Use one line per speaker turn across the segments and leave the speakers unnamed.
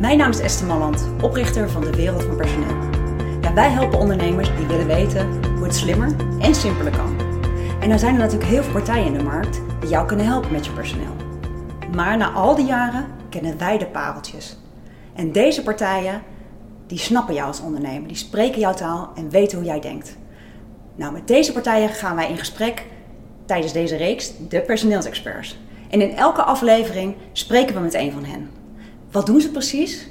Mijn naam is Esther Malland, oprichter van de Wereld van Personeel. Wij helpen ondernemers die willen weten hoe het slimmer en simpeler kan. En dan zijn er natuurlijk heel veel partijen in de markt die jou kunnen helpen met je personeel. Maar na al die jaren kennen wij de pareltjes. En deze partijen, die snappen jou als ondernemer, die spreken jouw taal en weten hoe jij denkt. Nou, met deze partijen gaan wij in gesprek tijdens deze reeks, de personeelsexperts. En in elke aflevering spreken we met een van hen. Wat doen ze precies?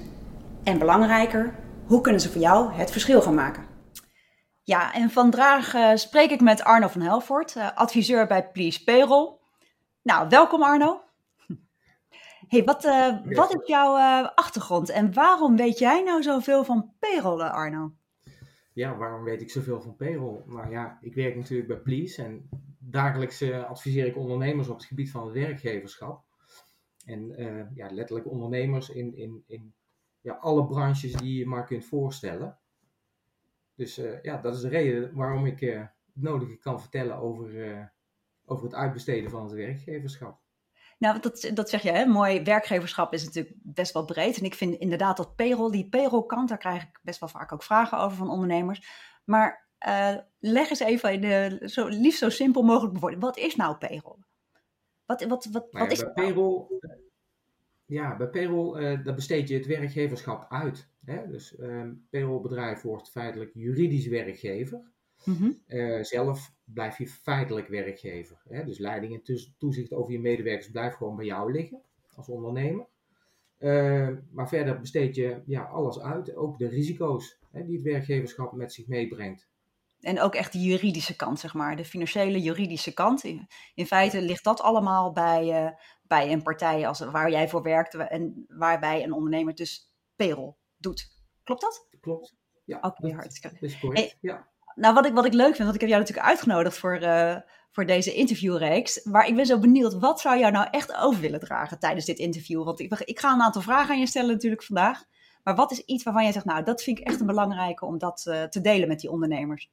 En belangrijker, hoe kunnen ze voor jou het verschil gaan maken? Ja, en vandaag uh, spreek ik met Arno van Helvoort, uh, adviseur bij Please Payroll. Nou, welkom Arno. Hey, wat, uh, wat is jouw achtergrond en waarom weet jij nou zoveel van payroll, Arno?
Ja, waarom weet ik zoveel van payroll? Nou ja, ik werk natuurlijk bij Please en dagelijks adviseer ik ondernemers op het gebied van het werkgeverschap. En uh, ja, letterlijk ondernemers in, in, in ja, alle branches die je maar kunt voorstellen. Dus uh, ja, dat is de reden waarom ik uh, het nodige kan vertellen over, over het uitbesteden van het werkgeverschap.
Nou, dat, dat zeg je, hè? mooi werkgeverschap is natuurlijk best wel breed. En ik vind inderdaad dat payroll, die payroll kant, daar krijg ik best wel vaak ook vragen over van ondernemers. Maar leg eens even de, zo, liefst zo simpel mogelijk bevorderen. Wat is nou payroll? Wat, wat, wat,
nou
wat is
bij payroll, ja, bij payroll uh, dat besteed je het werkgeverschap uit. Hè? Dus uh, payrollbedrijf wordt feitelijk juridisch werkgever. Mm -hmm. uh, zelf blijf je feitelijk werkgever. Hè? Dus leiding en toezicht over je medewerkers blijft gewoon bij jou liggen als ondernemer. Uh, maar verder besteed je ja, alles uit, ook de risico's hè, die het werkgeverschap met zich meebrengt.
En ook echt de juridische kant, zeg maar, de financiële juridische kant. In, in feite ligt dat allemaal bij, uh, bij een partij als, waar jij voor werkt en waarbij een ondernemer dus payroll doet. Klopt dat?
Klopt. Ja,
Oké, hartstikke.
Dat is correct. Hey,
ja. Nou, wat ik, wat ik leuk vind, want ik heb jou natuurlijk uitgenodigd voor, uh, voor deze interviewreeks. Maar ik ben zo benieuwd, wat zou jou nou echt over willen dragen tijdens dit interview? Want ik, ik ga een aantal vragen aan je stellen natuurlijk vandaag. Maar wat is iets waarvan jij zegt, nou, dat vind ik echt een belangrijke om dat uh, te delen met die ondernemers?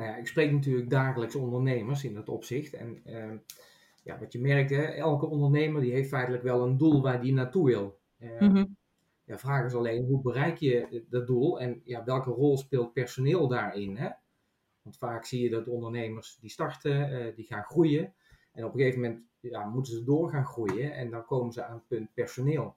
Nou ja, ik spreek natuurlijk dagelijks ondernemers in dat opzicht. En uh, ja, wat je merkt, hè, elke ondernemer die heeft feitelijk wel een doel waar die naartoe wil. Uh, mm -hmm. ja, vraag is alleen, hoe bereik je dat doel en ja, welke rol speelt personeel daarin? Hè? Want vaak zie je dat ondernemers die starten, uh, die gaan groeien. En op een gegeven moment ja, moeten ze door gaan groeien en dan komen ze aan het punt personeel.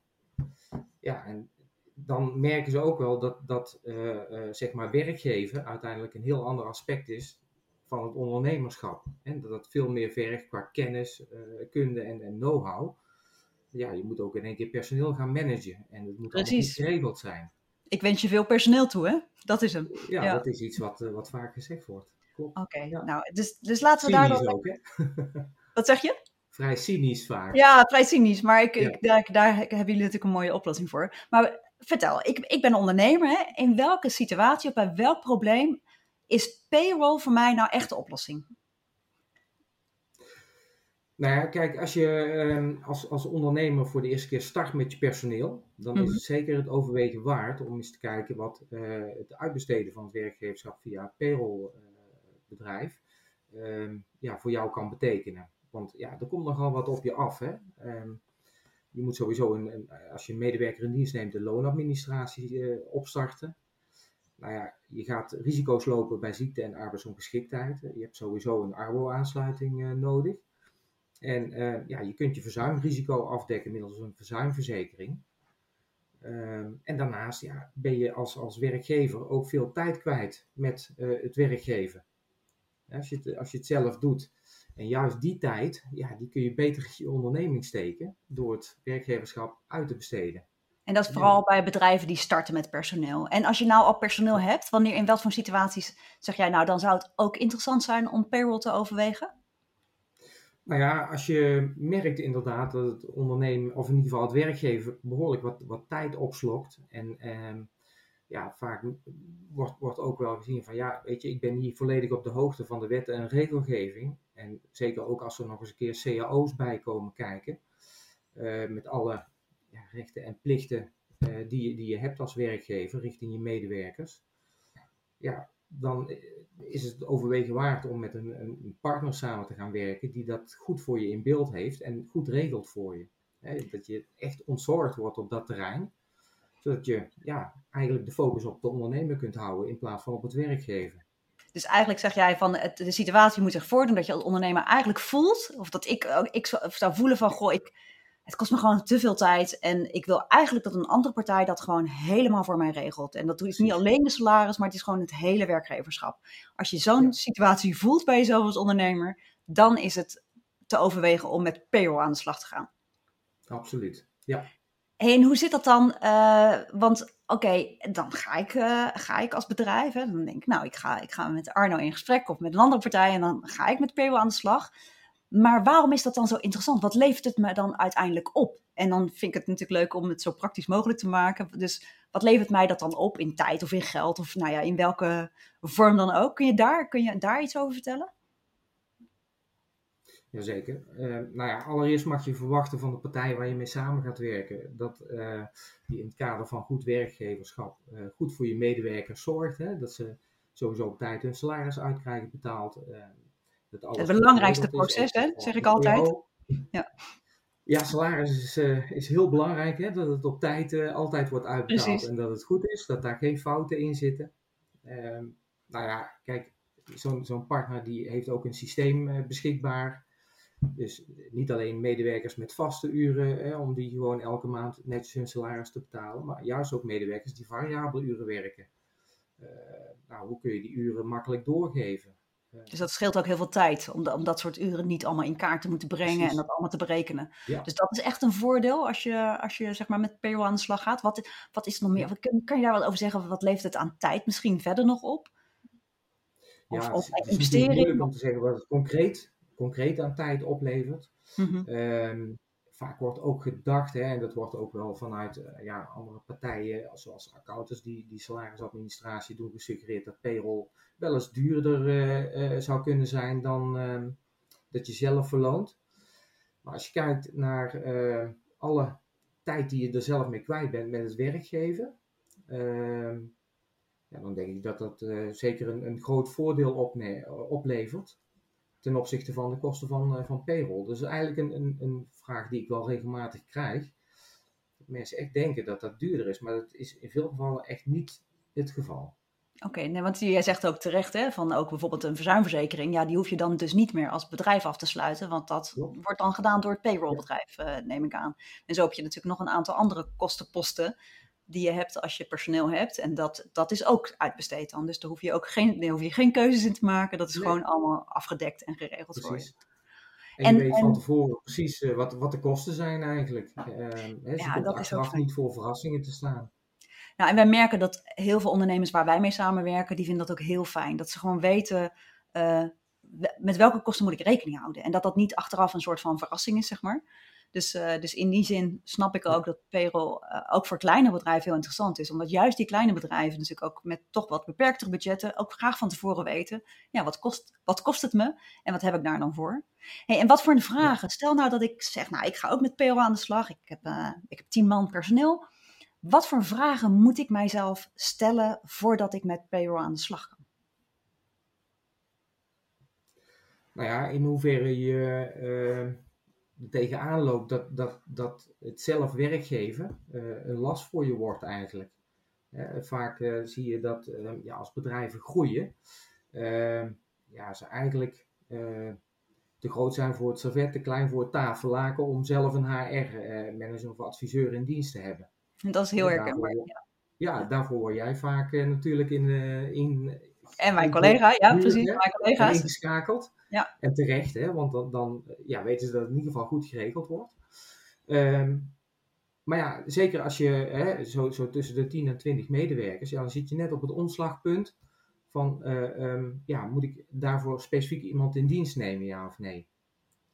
Ja, en dan merken ze ook wel dat, dat uh, uh, zeg maar werkgeven uiteindelijk een heel ander aspect is van het ondernemerschap. En dat het veel meer vergt qua kennis, uh, kunde en, en know-how. Ja, je moet ook in één keer personeel gaan managen. En het moet Precies. allemaal geregeld zijn.
Ik wens je veel personeel toe, hè? Dat is hem.
Ja, ja. dat is iets wat, wat vaak gezegd wordt.
Oké, okay, ja. nou, dus, dus laten we daar dan...
ook, hè?
Wat zeg je?
Vrij cynisch vaak.
Ja, vrij cynisch. Maar ik, ja. ik, daar, daar hebben jullie natuurlijk een mooie oplossing voor. Maar vertel, ik, ik ben ondernemer. Hè? In welke situatie of bij welk probleem is payroll voor mij nou echt de oplossing?
Nou ja, kijk, als je um, als, als ondernemer voor de eerste keer start met je personeel, dan mm-hmm. is het zeker het overwegen waard om eens te kijken wat uh, het uitbesteden van het werkgeverschap via het payrollbedrijf uh, um, ja, voor jou kan betekenen. Want ja, er komt nogal wat op je af. Hè? Um, je moet sowieso, als je een medewerker in dienst neemt, de loonadministratie uh, opstarten. Nou ja, je gaat risico's lopen bij ziekte en arbeidsongeschiktheid. Je hebt sowieso een ARBO-aansluiting uh, nodig. En uh, ja, je kunt je verzuimrisico afdekken middels een verzuimverzekering. Um, en daarnaast ja, ben je als, als werkgever ook veel tijd kwijt met het werkgeven. Als je als je het zelf doet, en juist die tijd, ja, die kun je beter in je onderneming steken door het werkgeverschap uit te besteden.
En dat is vooral ja. bij bedrijven die starten met personeel. En als je nou al personeel hebt, wanneer in welke voor situaties zeg jij nou, dan zou het ook interessant zijn om payroll te overwegen?
Nou ja, als je merkt inderdaad dat het ondernemen, of in ieder geval het werkgever, behoorlijk wat, wat tijd opslokt. En eh, ja, vaak wordt, wordt ook wel gezien van ja, weet je, ik ben hier volledig op de hoogte van de wetten en regelgeving. En zeker ook als er nog eens een keer cao's bij komen kijken. Uh, met alle ja, rechten en plichten uh, die, die je hebt als werkgever richting je medewerkers. Ja, dan is het overwegen waard om met een, een partner samen te gaan werken die dat goed voor je in beeld heeft en goed regelt voor je. Dat je echt ontzorgd wordt op dat terrein. Zodat je ja, eigenlijk de focus op de ondernemer kunt houden in plaats van op het werkgever.
Dus eigenlijk zeg jij van het, de situatie moet zich voordoen dat je als ondernemer eigenlijk voelt, of dat ik, ik zou voelen van goh, ik, het kost me gewoon te veel tijd en ik wil eigenlijk dat een andere partij dat gewoon helemaal voor mij regelt. En dat is niet alleen de salaris, maar het is gewoon het hele werkgeverschap. Als je zo'n situatie voelt bij jezelf als ondernemer, dan is het te overwegen om met payroll aan de slag te gaan.
Absoluut, ja.
En hoe zit dat dan? Uh, want oké, dan ga ik, uh, ga ik als bedrijf, hè, dan denk ik, nou, ik ga, ik ga met Arno in gesprek of met een andere partij en dan ga ik met payroll aan de slag. Maar waarom is dat dan zo interessant? Wat levert het me dan uiteindelijk op? En dan vind ik het natuurlijk leuk om het zo praktisch mogelijk te maken. Dus wat levert mij dat dan op in tijd of in geld of nou ja, in welke vorm dan ook? Kun je daar, kun je daar iets over vertellen?
Jazeker. Uh, nou ja, allereerst mag je verwachten van de partij waar je mee samen gaat werken, dat uh, die in het kader van goed werkgeverschap uh, goed voor je medewerkers zorgt. Hè? Dat ze sowieso op tijd hun salaris uitkrijgen betaald.
het belangrijkste proces, hè? zeg ik altijd.
Ja. ja, salaris is, is heel belangrijk, hè? dat het op tijd altijd wordt uitbetaald Precies. en dat het goed is, dat daar geen fouten in zitten. Ehm, nou ja, kijk, zo'n zo'n partner die heeft ook een systeem beschikbaar dus niet alleen medewerkers met vaste uren, hè, om die gewoon elke maand netjes hun salaris te betalen, maar juist ook medewerkers die variabele uren werken. Uh, nou, hoe kun je die uren makkelijk doorgeven?
Uh, dus dat scheelt ook heel veel tijd, om, de, om, dat soort uren niet allemaal in kaart te moeten brengen precies. en dat allemaal te berekenen. Ja. Dus dat is echt een voordeel als je, als je zeg maar, met payroll aan de slag gaat. Wat, wat is er nog meer? Kan, kan je daar wat over zeggen? Wat levert het aan tijd misschien verder nog op?
Of, ja, of het is, investering? Moeilijk om te zeggen wat het concreet concreet aan tijd oplevert. Mm vaak wordt ook gedacht, hè, en dat wordt ook wel vanuit uh, ja, andere partijen, zoals accountants die, die salarisadministratie doen, gesuggereerd dat payroll wel eens duurder uh, uh, zou kunnen zijn dan ehm, dat je zelf verloont. Maar als je kijkt naar alle tijd die je er zelf mee kwijt bent met het werkgeven, ehm, ja, dan denk ik dat dat zeker een, een groot voordeel oplevert ten opzichte van de kosten van, uh, van payroll. Dus eigenlijk een, een, een, vraag die ik wel regelmatig krijg. Dat mensen echt denken dat dat duurder is, maar dat is in veel gevallen echt niet het geval.
Oké, nee, want jij zegt ook terecht, hè, van ook bijvoorbeeld een verzuimverzekering, ja, die hoef je dan dus niet meer als bedrijf af te sluiten, want dat wordt dan gedaan door het payrollbedrijf, uh, neem ik aan. En zo heb je natuurlijk nog een aantal andere kostenposten die je hebt als je personeel hebt. En dat, dat is ook uitbesteed dan. Dus daar hoef je ook geen, daar hoef je geen keuzes in te maken. Dat is gewoon allemaal afgedekt en geregeld
voor je. En, je weet van tevoren precies uh, wat, wat de kosten zijn eigenlijk. Uh, hè, ja, dat is ook niet voor verrassingen te staan.
Nou, en wij merken dat heel veel ondernemers waar wij mee samenwerken, die vinden dat ook heel fijn. Dat ze gewoon weten uh, met welke kosten moet ik rekening houden. En dat dat niet achteraf een soort van verrassing is, zeg maar. Dus, uh, dus in die zin snap ik ook dat payroll uh, ook voor kleine bedrijven heel interessant is. Omdat juist die kleine bedrijven natuurlijk ook met toch wat beperktere budgetten ook graag van tevoren weten. Ja, wat kost, wat kost het me en wat heb ik daar dan voor? Hey, en wat voor een vragen? Stel nou dat ik zeg, nou ik ga ook met payroll aan de slag. Ik heb, uh, ik heb tien man personeel. Wat voor vragen moet ik mijzelf stellen voordat ik met payroll aan de slag kan?
Nou ja, in hoeverre je tegenaan loopt dat, dat, dat het zelf werkgeven uh, een last voor je wordt eigenlijk. vaak uh, zie je dat uh, ja, als bedrijven groeien, ja, ze eigenlijk te groot zijn voor het servet, te klein voor het tafellaken om zelf een HR-manager of adviseur in dienst te hebben.
En dat is heel herkenbaar. Ja.
ja, daarvoor word jij vaak natuurlijk in, in,
en mijn collega, ja, precies. Mijn collega's.
Ingeschakeld. Ja. En terecht, hè, want dan, dan ja, weten ze dat het in ieder geval goed geregeld wordt. Um, maar ja, zeker als je hè, zo, zo tussen de 10 en 20 medewerkers, ja, dan zit je net op het omslagpunt van, uh, um, ja, moet ik daarvoor specifiek iemand in dienst nemen, ja of nee?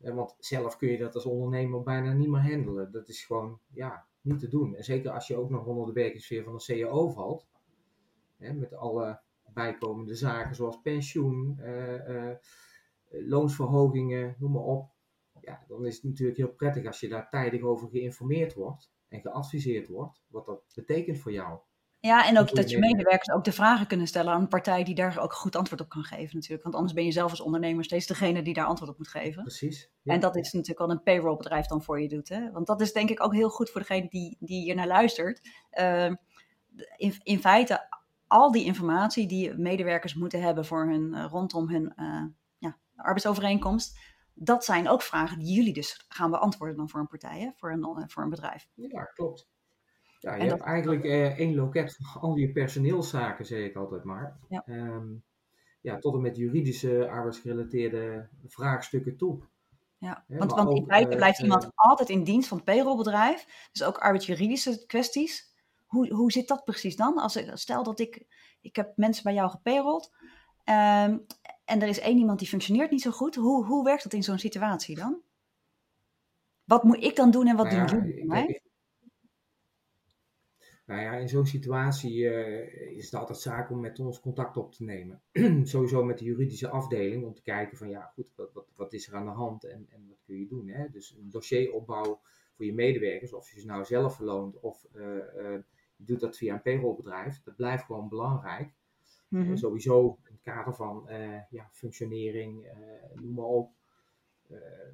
Uh, want zelf kun je dat als ondernemer bijna niet meer handelen. Dat is gewoon, ja, niet te doen. En zeker als je ook nog onder de werkingssfeer van de CAO valt, hè, met alle bijkomende zaken zoals pensioen, loonsverhogingen, noem maar op. Ja, dan is het natuurlijk heel prettig als je daar tijdig over geïnformeerd wordt en geadviseerd wordt, wat dat betekent voor jou.
Ja, en ook dat je medewerkers ook de vragen kunnen stellen aan een partij die daar ook goed antwoord op kan geven natuurlijk. Want anders ben je zelf als ondernemer steeds degene die daar antwoord op moet geven.
Precies.
En dat is natuurlijk wat een payrollbedrijf dan voor je doet. Hè? Want dat is denk ik ook heel goed voor degene die, die hier naar luistert. Uh, in, in feite, al die informatie die medewerkers moeten hebben voor hun, uh, rondom hun uh, arbeidsovereenkomst, dat zijn ook vragen die jullie dus gaan beantwoorden dan voor een partij, hè? Voor, een, voor een bedrijf.
Ja, klopt. Ja, je hebt eigenlijk uh, één loket voor al je personeelszaken, zeg ik altijd maar. Ja. Um, ja, tot en met juridische arbeidsgerelateerde vraagstukken toe.
Ja, want, want in feite uh, blijft iemand uh, altijd in dienst van het payrollbedrijf. Dus ook arbeidsjuridische kwesties. Hoe, hoe zit dat precies dan? Als ik, stel dat ik, ik heb mensen bij jou gepayrolled. Um, en er is één iemand die functioneert niet zo goed. Hoe, hoe werkt dat in zo'n situatie dan? Wat moet ik dan doen en wat nou doen jullie? Ja,
nou ja, in zo'n situatie uh, is het altijd zaak om met ons contact op te nemen. Sowieso met de juridische afdeling om te kijken van ja, goed, wat, wat, wat is er aan de hand en, en wat kun je doen. Hè? Dus een dossieropbouw voor je medewerkers, of je ze nou zelf verloont of uh, uh, je doet dat via een payrollbedrijf, dat blijft gewoon belangrijk. Mm -hmm. sowieso in het kader van ja, functionering, noem maar op.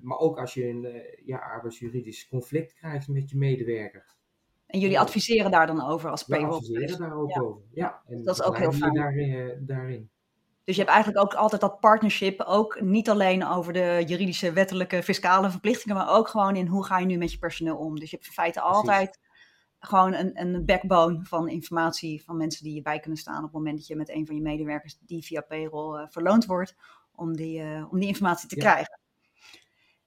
maar ook als je een ja, arbeidsjuridisch conflict krijgt met je medewerker.
En jullie adviseren daar dan over als payroll?
We adviseren daar ook
ja.
over, ja.
En dat is ook heel fijn.
Daarin, daarin.
Dus je hebt eigenlijk ook altijd dat partnership, ook niet alleen over de juridische, wettelijke, fiscale verplichtingen, maar ook gewoon in hoe ga je nu met je personeel om. Dus je hebt in feite altijd. Gewoon een, een backbone van informatie van mensen die je bij kunnen staan op het moment dat je met een van je medewerkers die via payroll uh, verloond wordt, om die, uh, om die informatie te ja. krijgen.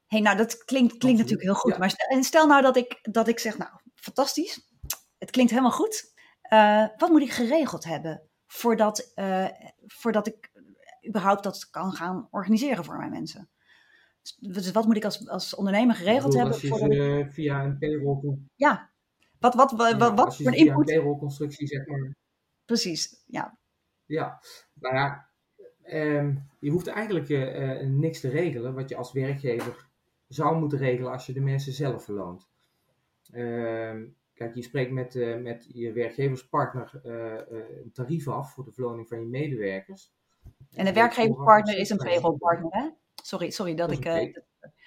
hey, nou dat klinkt, klinkt natuurlijk heel goed. Ja. Maar stel, en stel nou dat ik, dat ik zeg, nou, fantastisch. Het klinkt helemaal goed. Uh, wat moet ik geregeld hebben voordat, voordat ik überhaupt dat kan gaan organiseren voor mijn mensen? Dus wat moet ik als, als ondernemer geregeld hebben?
Als je ze ik... via een payroll...
Ja. Wat, wat, wat, ja, wat voor een input?
Een zeg maar.
Precies, ja.
Ja, nou ja, um, je hoeft eigenlijk uh, niks te regelen wat je als werkgever zou moeten regelen als je de mensen zelf verloont. Uh, kijk, je spreekt met, uh, met je werkgeverspartner uh, een tarief af voor de verloning van je medewerkers.
En de werkgeverspartner is een payrollpartner, hè? Sorry, sorry dat, dat ik.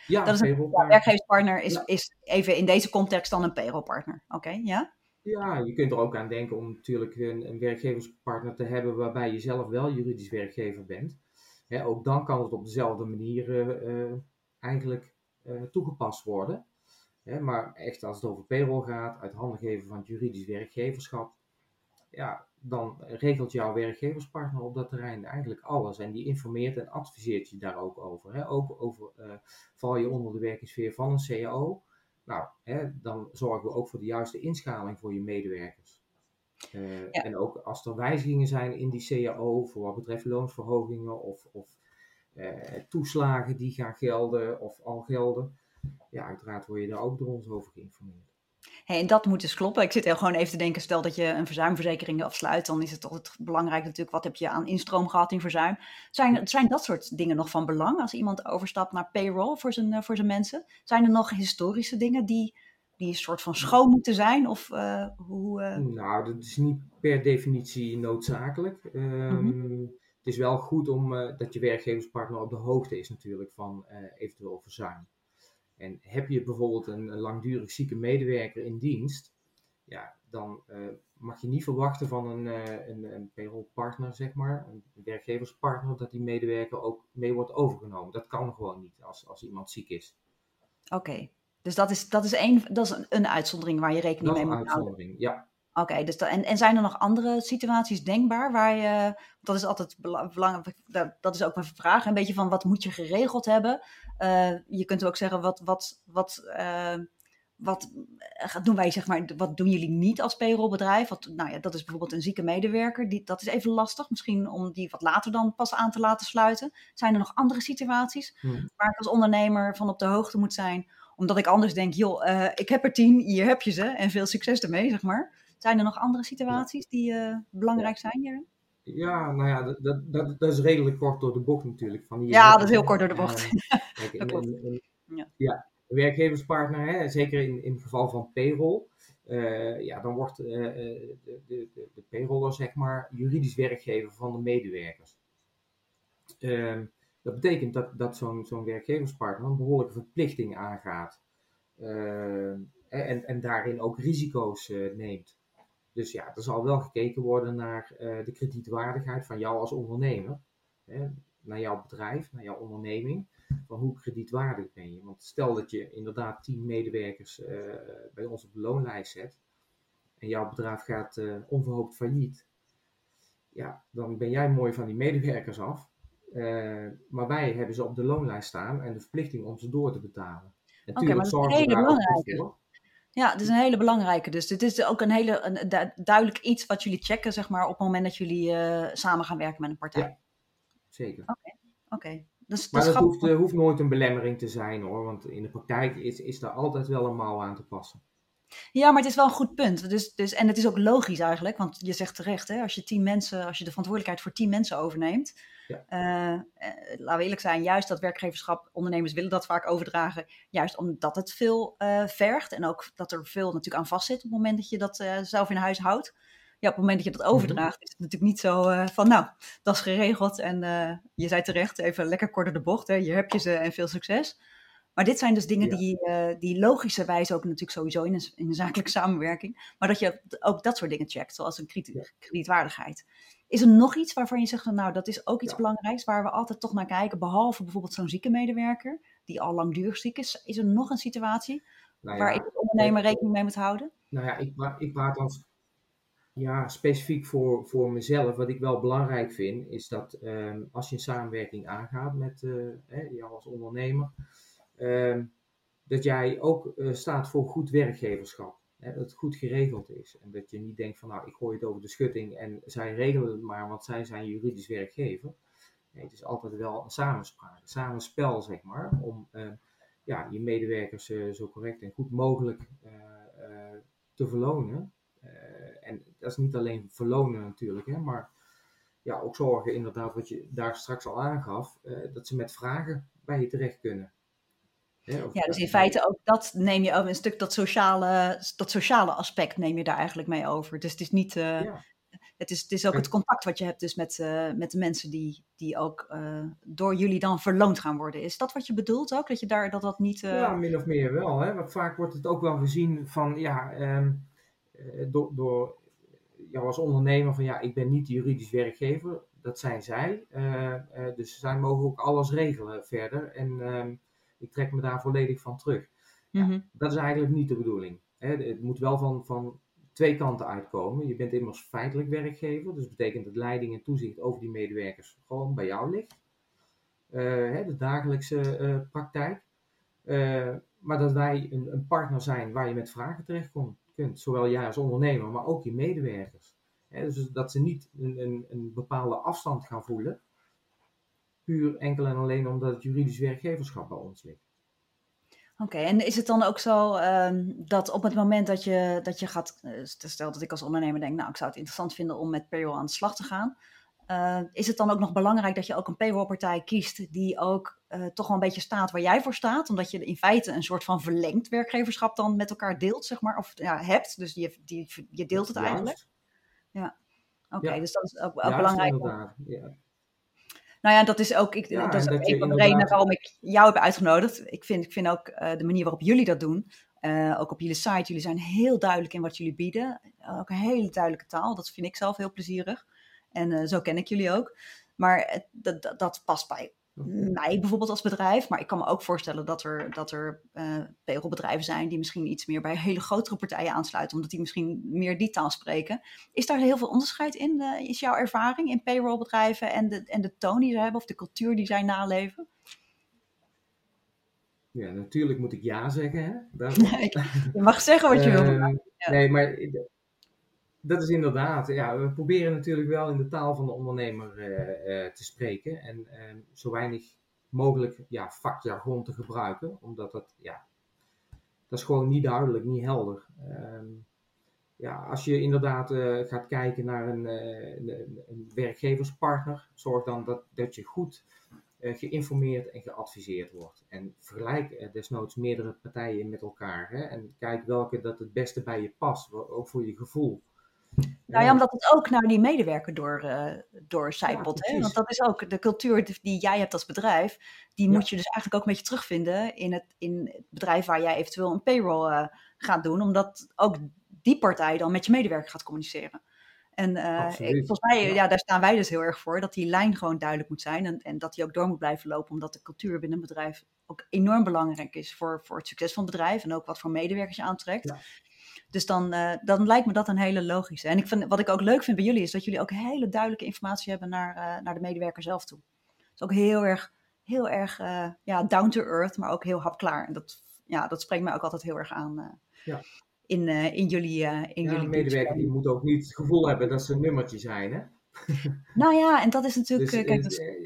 ja,
dat is een ja, werkgeverspartner is, ja. is even in deze context dan een payrollpartner. Oké, okay, ja?
Ja, je kunt er ook aan denken om natuurlijk een, een, werkgeverspartner te hebben waarbij je zelf wel juridisch werkgever bent. Hè, ook dan kan het op dezelfde manier eigenlijk toegepast worden. Hè, maar echt als het over payroll gaat, uit handen geven van het juridisch werkgeverschap, ja, dan regelt jouw werkgeverspartner op dat terrein eigenlijk alles. En die informeert en adviseert je daar ook over. Hè. Ook over, uh, val je onder de werkingssfeer van een CAO, nou, hè, dan zorgen we ook voor de juiste inschaling voor je medewerkers. Uh, ja. En ook als er wijzigingen zijn in die CAO, voor wat betreft loonsverhogingen of, of uh, toeslagen die gaan gelden of al gelden, ja, uiteraard word je daar ook door ons over geïnformeerd.
Hey, en dat moet dus kloppen. Ik zit heel gewoon even te denken, stel dat je een verzuimverzekering afsluit, dan is het altijd belangrijk natuurlijk, wat heb je aan instroom gehad in verzuim. Zijn, zijn dat soort dingen nog van belang als iemand overstapt naar payroll voor zijn, uh, voor zijn mensen? Zijn er nog historische dingen die, die een soort van schoon moeten zijn? Of, uh, hoe, uh...
Nou, dat is niet per definitie noodzakelijk. Um, mm-hmm. Het is wel goed om dat je werkgeverspartner op de hoogte is natuurlijk van eventueel verzuim. En heb je bijvoorbeeld een, een langdurig zieke medewerker in dienst, ja, dan uh, mag je niet verwachten van een, uh, een, een payrollpartner, zeg maar, een werkgeverspartner, dat die medewerker ook mee wordt overgenomen. Dat kan gewoon niet als, als iemand ziek is.
Oké, okay. dus dat is, dat is, een, dat is een, een uitzondering waar je rekening mee moet houden.
Een uitzondering, ja.
Oké, okay, dus en, en zijn er nog andere situaties denkbaar waar je, dat is altijd belangrijk, dat is ook mijn vraag, een beetje van wat moet je geregeld hebben? Uh, je kunt ook zeggen, wat, wat, wat, uh, wat doen wij, zeg maar, wat doen jullie niet als payrollbedrijf? Wat, nou ja, dat is bijvoorbeeld een zieke medewerker, die, dat is even lastig, misschien om die wat later dan pas aan te laten sluiten. Zijn er nog andere situaties hmm. waar ik als ondernemer van op de hoogte moet zijn? Omdat ik anders denk, joh, uh, ik heb er tien, hier heb je ze en veel succes ermee, zeg maar. Zijn er nog andere situaties die uh, belangrijk zijn hierin?
Ja, nou ja, dat, dat, dat, is redelijk kort door de bocht natuurlijk. Van
ja, dat is heel kort door de bocht.
Ja. ja, werkgeverspartner, hè, zeker in, in het geval van payroll, ja, dan wordt de, de, de payroller, zeg maar, juridisch werkgever van de medewerkers. Ehm, dat betekent dat, dat zo'n zo'n werkgeverspartner een behoorlijke verplichting aangaat. en, en daarin ook risico's neemt. Dus ja, er zal wel gekeken worden naar de kredietwaardigheid van jou als ondernemer. Hè, naar jouw bedrijf, naar jouw onderneming. Van hoe kredietwaardig ben je? Want stel dat je inderdaad tien medewerkers uh, bij ons op de loonlijst zet. En jouw bedrijf gaat uh, onverhoopt failliet. Ja, dan ben jij mooi van die medewerkers af. Maar wij hebben ze op de loonlijst staan en de verplichting om ze door te betalen.
Oké, maar dat is hele belangrijke. Ja, het is een hele belangrijke. Dus dit is ook een hele een, duidelijk iets wat jullie checken, zeg maar, op het moment dat jullie samen gaan werken met een partij.
Ja zeker.
Oké, oké. Dus,
maar dat hoeft, uh, hoeft, nooit een belemmering te zijn hoor, want in de praktijk is, is daar altijd wel een mouw aan te passen.
Ja, maar het is wel een goed punt. Dus, dus, en het is ook logisch eigenlijk, want je zegt terecht, hè, als je tien mensen, als je de verantwoordelijkheid voor tien mensen overneemt, ja. Uh, laten we eerlijk zijn, juist dat werkgeverschap, ondernemers willen dat vaak overdragen, juist omdat het veel uh, vergt en ook dat er veel natuurlijk aan vastzit op het moment dat je dat zelf in huis houdt ja, op het moment dat je dat mhm. overdraagt, is het natuurlijk niet zo van, nou, dat is geregeld en je zei terecht, even lekker kort de bocht, hè, hier heb je ze en veel succes. Maar dit zijn dus dingen die, uh, die logischerwijs ook natuurlijk sowieso in een, in een zakelijke samenwerking, maar dat je ook dat soort dingen checkt, zoals een krediet, kredietwaardigheid. Is er nog iets waarvan je zegt, nou, dat is ook iets belangrijks waar we altijd toch naar kijken, behalve bijvoorbeeld zo'n zieke medewerker, die al langdurig ziek is? Is er nog een situatie nou waar ik als ondernemer rekening mee moet houden?
Nou ja, ik, ik praat als ja, specifiek voor, voor mezelf, wat ik wel belangrijk vind, is dat um, als je een samenwerking aangaat met uh, jou als ondernemer, dat jij ook uh, staat voor goed werkgeverschap. Hè, dat het goed geregeld is. En dat je niet denkt van nou, ik gooi het over de schutting en zij regelen het maar, want zij zijn juridisch werkgever. Nee, het is altijd wel een samenspraak, samenspel zeg maar, om uh, ja, je medewerkers zo correct en goed mogelijk te verlonen. en dat is niet alleen verlonen natuurlijk, hè, maar ja, ook zorgen inderdaad, wat je daar straks al aangaf, dat ze met vragen bij je terecht kunnen.
Ja, dus in feite ook dat neem je over een stuk dat sociale, dat sociale aspect neem je daar eigenlijk mee over. Dus het is niet, uh, ja. het, is, het is ook het contact wat je hebt dus met, uh, met de mensen die, die ook door jullie dan verloond gaan worden. Is dat wat je bedoelt ook? Dat je daar dat dat niet.
Ja, min of meer wel. Hè? Want vaak wordt het ook wel gezien van ja, um, door, door jou als ondernemer van ja, ik ben niet de juridisch werkgever, dat zijn zij. Dus zij mogen ook alles regelen verder en ehm, ik trek me daar volledig van terug. ja, mhm. dat is eigenlijk niet de bedoeling. Hè. Het moet wel van, van twee kanten uitkomen. Je bent immers feitelijk werkgever, dus dat betekent dat leiding en toezicht over die medewerkers gewoon bij jou ligt. Uh, hè, de dagelijkse praktijk. maar dat wij een, een partner zijn waar je met vragen terecht komt kunt. Zowel jij als ondernemer, maar ook je medewerkers. dus dat ze niet een, een, een, bepaalde afstand gaan voelen. Puur enkel en alleen omdat het juridisch werkgeverschap bij ons ligt.
Oké, en is het dan ook zo um, dat op het moment dat je, dat je gaat, uh, stel dat ik als ondernemer denk, nou ik zou het interessant vinden om met payroll aan de slag te gaan, uh, is het dan ook nog belangrijk dat je ook een payrollpartij kiest die ook uh, toch wel een beetje staat waar jij voor staat? Omdat je in feite een soort van verlengd werkgeverschap dan met elkaar deelt, zeg maar. Of ja, hebt, dus je, die, je deelt het eigenlijk. Ja, oké, okay, ja. dus dat is ook, ook belangrijk. Ja. Nou ja, dat is ook, ik, dat is ook een van de redenen waarom ik jou heb uitgenodigd. Ik vind, ik vind ook uh, de manier waarop jullie dat doen, uh, ook op jullie site, jullie zijn heel duidelijk in wat jullie bieden. Ook een hele duidelijke taal, dat vind ik zelf heel plezierig. En uh, zo ken ik jullie ook. Maar dat, dat, dat past bij mij bijvoorbeeld als bedrijf. Maar ik kan me ook voorstellen dat er, dat er uh, bedrijven zijn die misschien iets meer bij hele grotere partijen aansluiten, omdat die misschien meer die taal spreken. Is daar heel veel onderscheid in? Uh, is jouw ervaring in payrollbedrijven en de, en de toon die ze hebben of de cultuur die zij naleven?
Ja, natuurlijk moet ik ja zeggen. Hè?
je mag zeggen wat je wil.
Ehm, nee, maar dat is inderdaad, ja, we proberen natuurlijk wel in de taal van de ondernemer uh, uh, te spreken en uh, zo weinig mogelijk ja, vakjargon te gebruiken, omdat dat, ja, dat is gewoon niet duidelijk, niet helder. Ehm, ja, als je inderdaad eh, gaat kijken naar een, een, een, werkgeverspartner, zorg dan dat, dat je goed geïnformeerd en geadviseerd wordt. En vergelijk desnoods meerdere partijen met elkaar. Hè, en kijk welke dat het beste bij je past, ook voor je gevoel.
Nou ja, omdat het ook naar die medewerker door, uh, doorcijpelt. hè? Want dat is ook de cultuur die jij hebt als bedrijf. Die moet je dus eigenlijk ook een beetje terugvinden in het, in het bedrijf waar jij eventueel een payroll uh, gaat doen. Omdat ook die partij dan met je medewerker gaat communiceren. En uh, ik, volgens mij, ja. ja. daar staan wij dus heel erg voor. Dat die lijn gewoon duidelijk moet zijn. En, en dat die ook door moet blijven lopen. Omdat de cultuur binnen een bedrijf ook enorm belangrijk is voor, voor het succes van het bedrijf. En ook wat voor medewerkers je aantrekt. Dus dan, uh, dan lijkt me dat een hele logische. En ik vind, wat ik ook leuk vind bij jullie is dat jullie ook hele duidelijke informatie hebben naar, uh, naar de medewerker zelf toe. Is ook heel erg, heel erg uh, ja, down to earth, maar ook heel hapklaar. En dat, ja, dat spreekt mij ook altijd heel erg aan ja. in, in jullie. in
ja,
jullie
medewerker die moet ook niet het gevoel hebben dat ze een nummertje zijn. Hè?
nou ja, en dat is natuurlijk. Dus, kijk,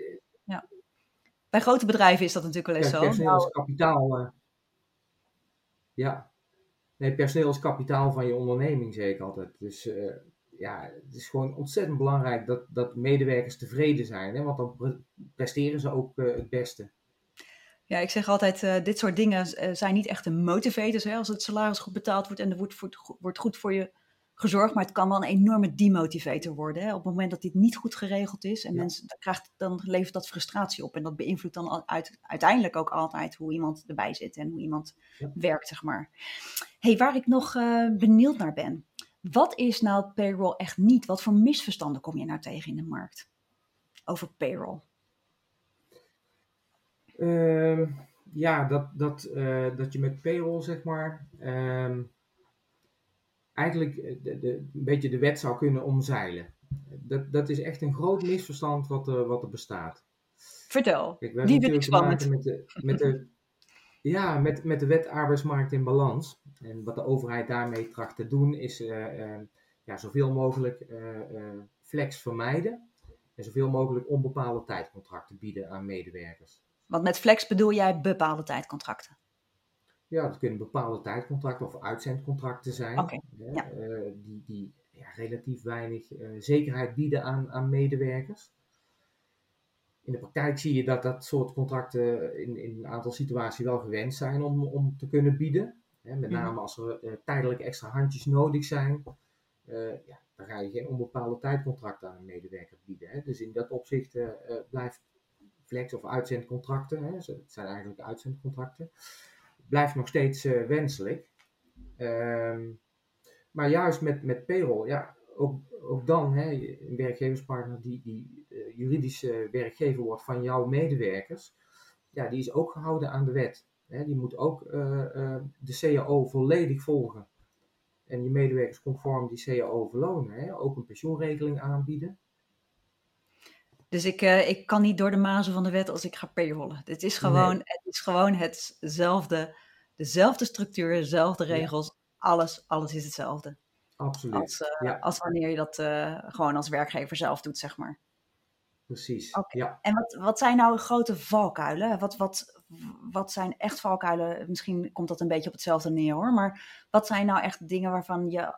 ja. Bij grote bedrijven is dat natuurlijk wel eens
ja,
zo.
Nou, kapitaal. ja, Nee, personeel is kapitaal van je onderneming, zeg ik altijd. Dus uh, ja, het is gewoon ontzettend belangrijk dat, dat medewerkers tevreden zijn. Hè? Want dan presteren ze ook uh, het beste.
Ja, ik zeg altijd, uh, dit soort dingen zijn niet echt een motivators. Als het salaris goed betaald wordt en er wordt, wordt goed voor je gezorgd, maar het kan wel een enorme demotivator worden. Hè? Op het moment dat dit niet goed geregeld is en ja. mensen, dan, krijgt, dan levert dat frustratie op. En dat beïnvloedt dan uit, uiteindelijk ook altijd hoe iemand erbij zit en hoe iemand ja. werkt, zeg maar. hey, waar ik nog uh, benieuwd naar ben. Wat is nou payroll echt niet? Wat voor misverstanden kom je nou tegen in de markt over payroll?
Uh, ja, dat, dat, uh, dat je met payroll, zeg maar, um, eigenlijk de, de, een beetje de wet zou kunnen omzeilen. Dat, dat is echt een groot misverstand wat er, wat er bestaat.
Vertel, Kijk, die vind ik spannend.
Met de, met de, ja, met, met de wet arbeidsmarkt in balans. En wat de overheid daarmee tracht te doen is uh, uh, ja, zoveel mogelijk flex vermijden. En zoveel mogelijk onbepaalde tijdcontracten bieden aan medewerkers.
Want met flex bedoel jij bepaalde tijdcontracten?
Ja, dat kunnen bepaalde tijdcontracten of uitzendcontracten zijn.
Okay, ja.
uh, die die ja, relatief weinig uh, zekerheid bieden aan, aan medewerkers. In de praktijk zie je dat dat soort contracten in, in een aantal situaties wel gewenst zijn om, om te kunnen bieden. Hè, met name als er uh, tijdelijk extra handjes nodig zijn. ja, dan ga je geen onbepaalde tijdcontracten aan een medewerker bieden. Hè. Dus in dat opzicht blijft flex of uitzendcontracten, hè, het zijn eigenlijk uitzendcontracten, blijft nog steeds uh, wenselijk. Um, maar juist met, met payroll, ja, ook, ook dan, hè, een werkgeverspartner die, die uh, juridische werkgever wordt van jouw medewerkers, ja, die is ook gehouden aan de wet. Hè, die moet ook de CAO volledig volgen. En je medewerkers conform die CAO verlonen. Hè, ook een pensioenregeling aanbieden.
Dus ik, uh, ik kan niet door de mazen van de wet als ik ga payrollen. Het is gewoon, nee. het is gewoon hetzelfde, dezelfde structuur, dezelfde regels. Ja. Alles, alles is hetzelfde.
Absoluut.
Als, uh, ja. als wanneer je dat uh, gewoon als werkgever zelf doet, zeg maar.
Precies.
Okay.
Ja.
En wat, wat zijn nou grote valkuilen? Wat, wat, wat zijn echt valkuilen? Misschien komt dat een beetje op hetzelfde neer hoor. Maar wat zijn nou echt dingen waarvan je,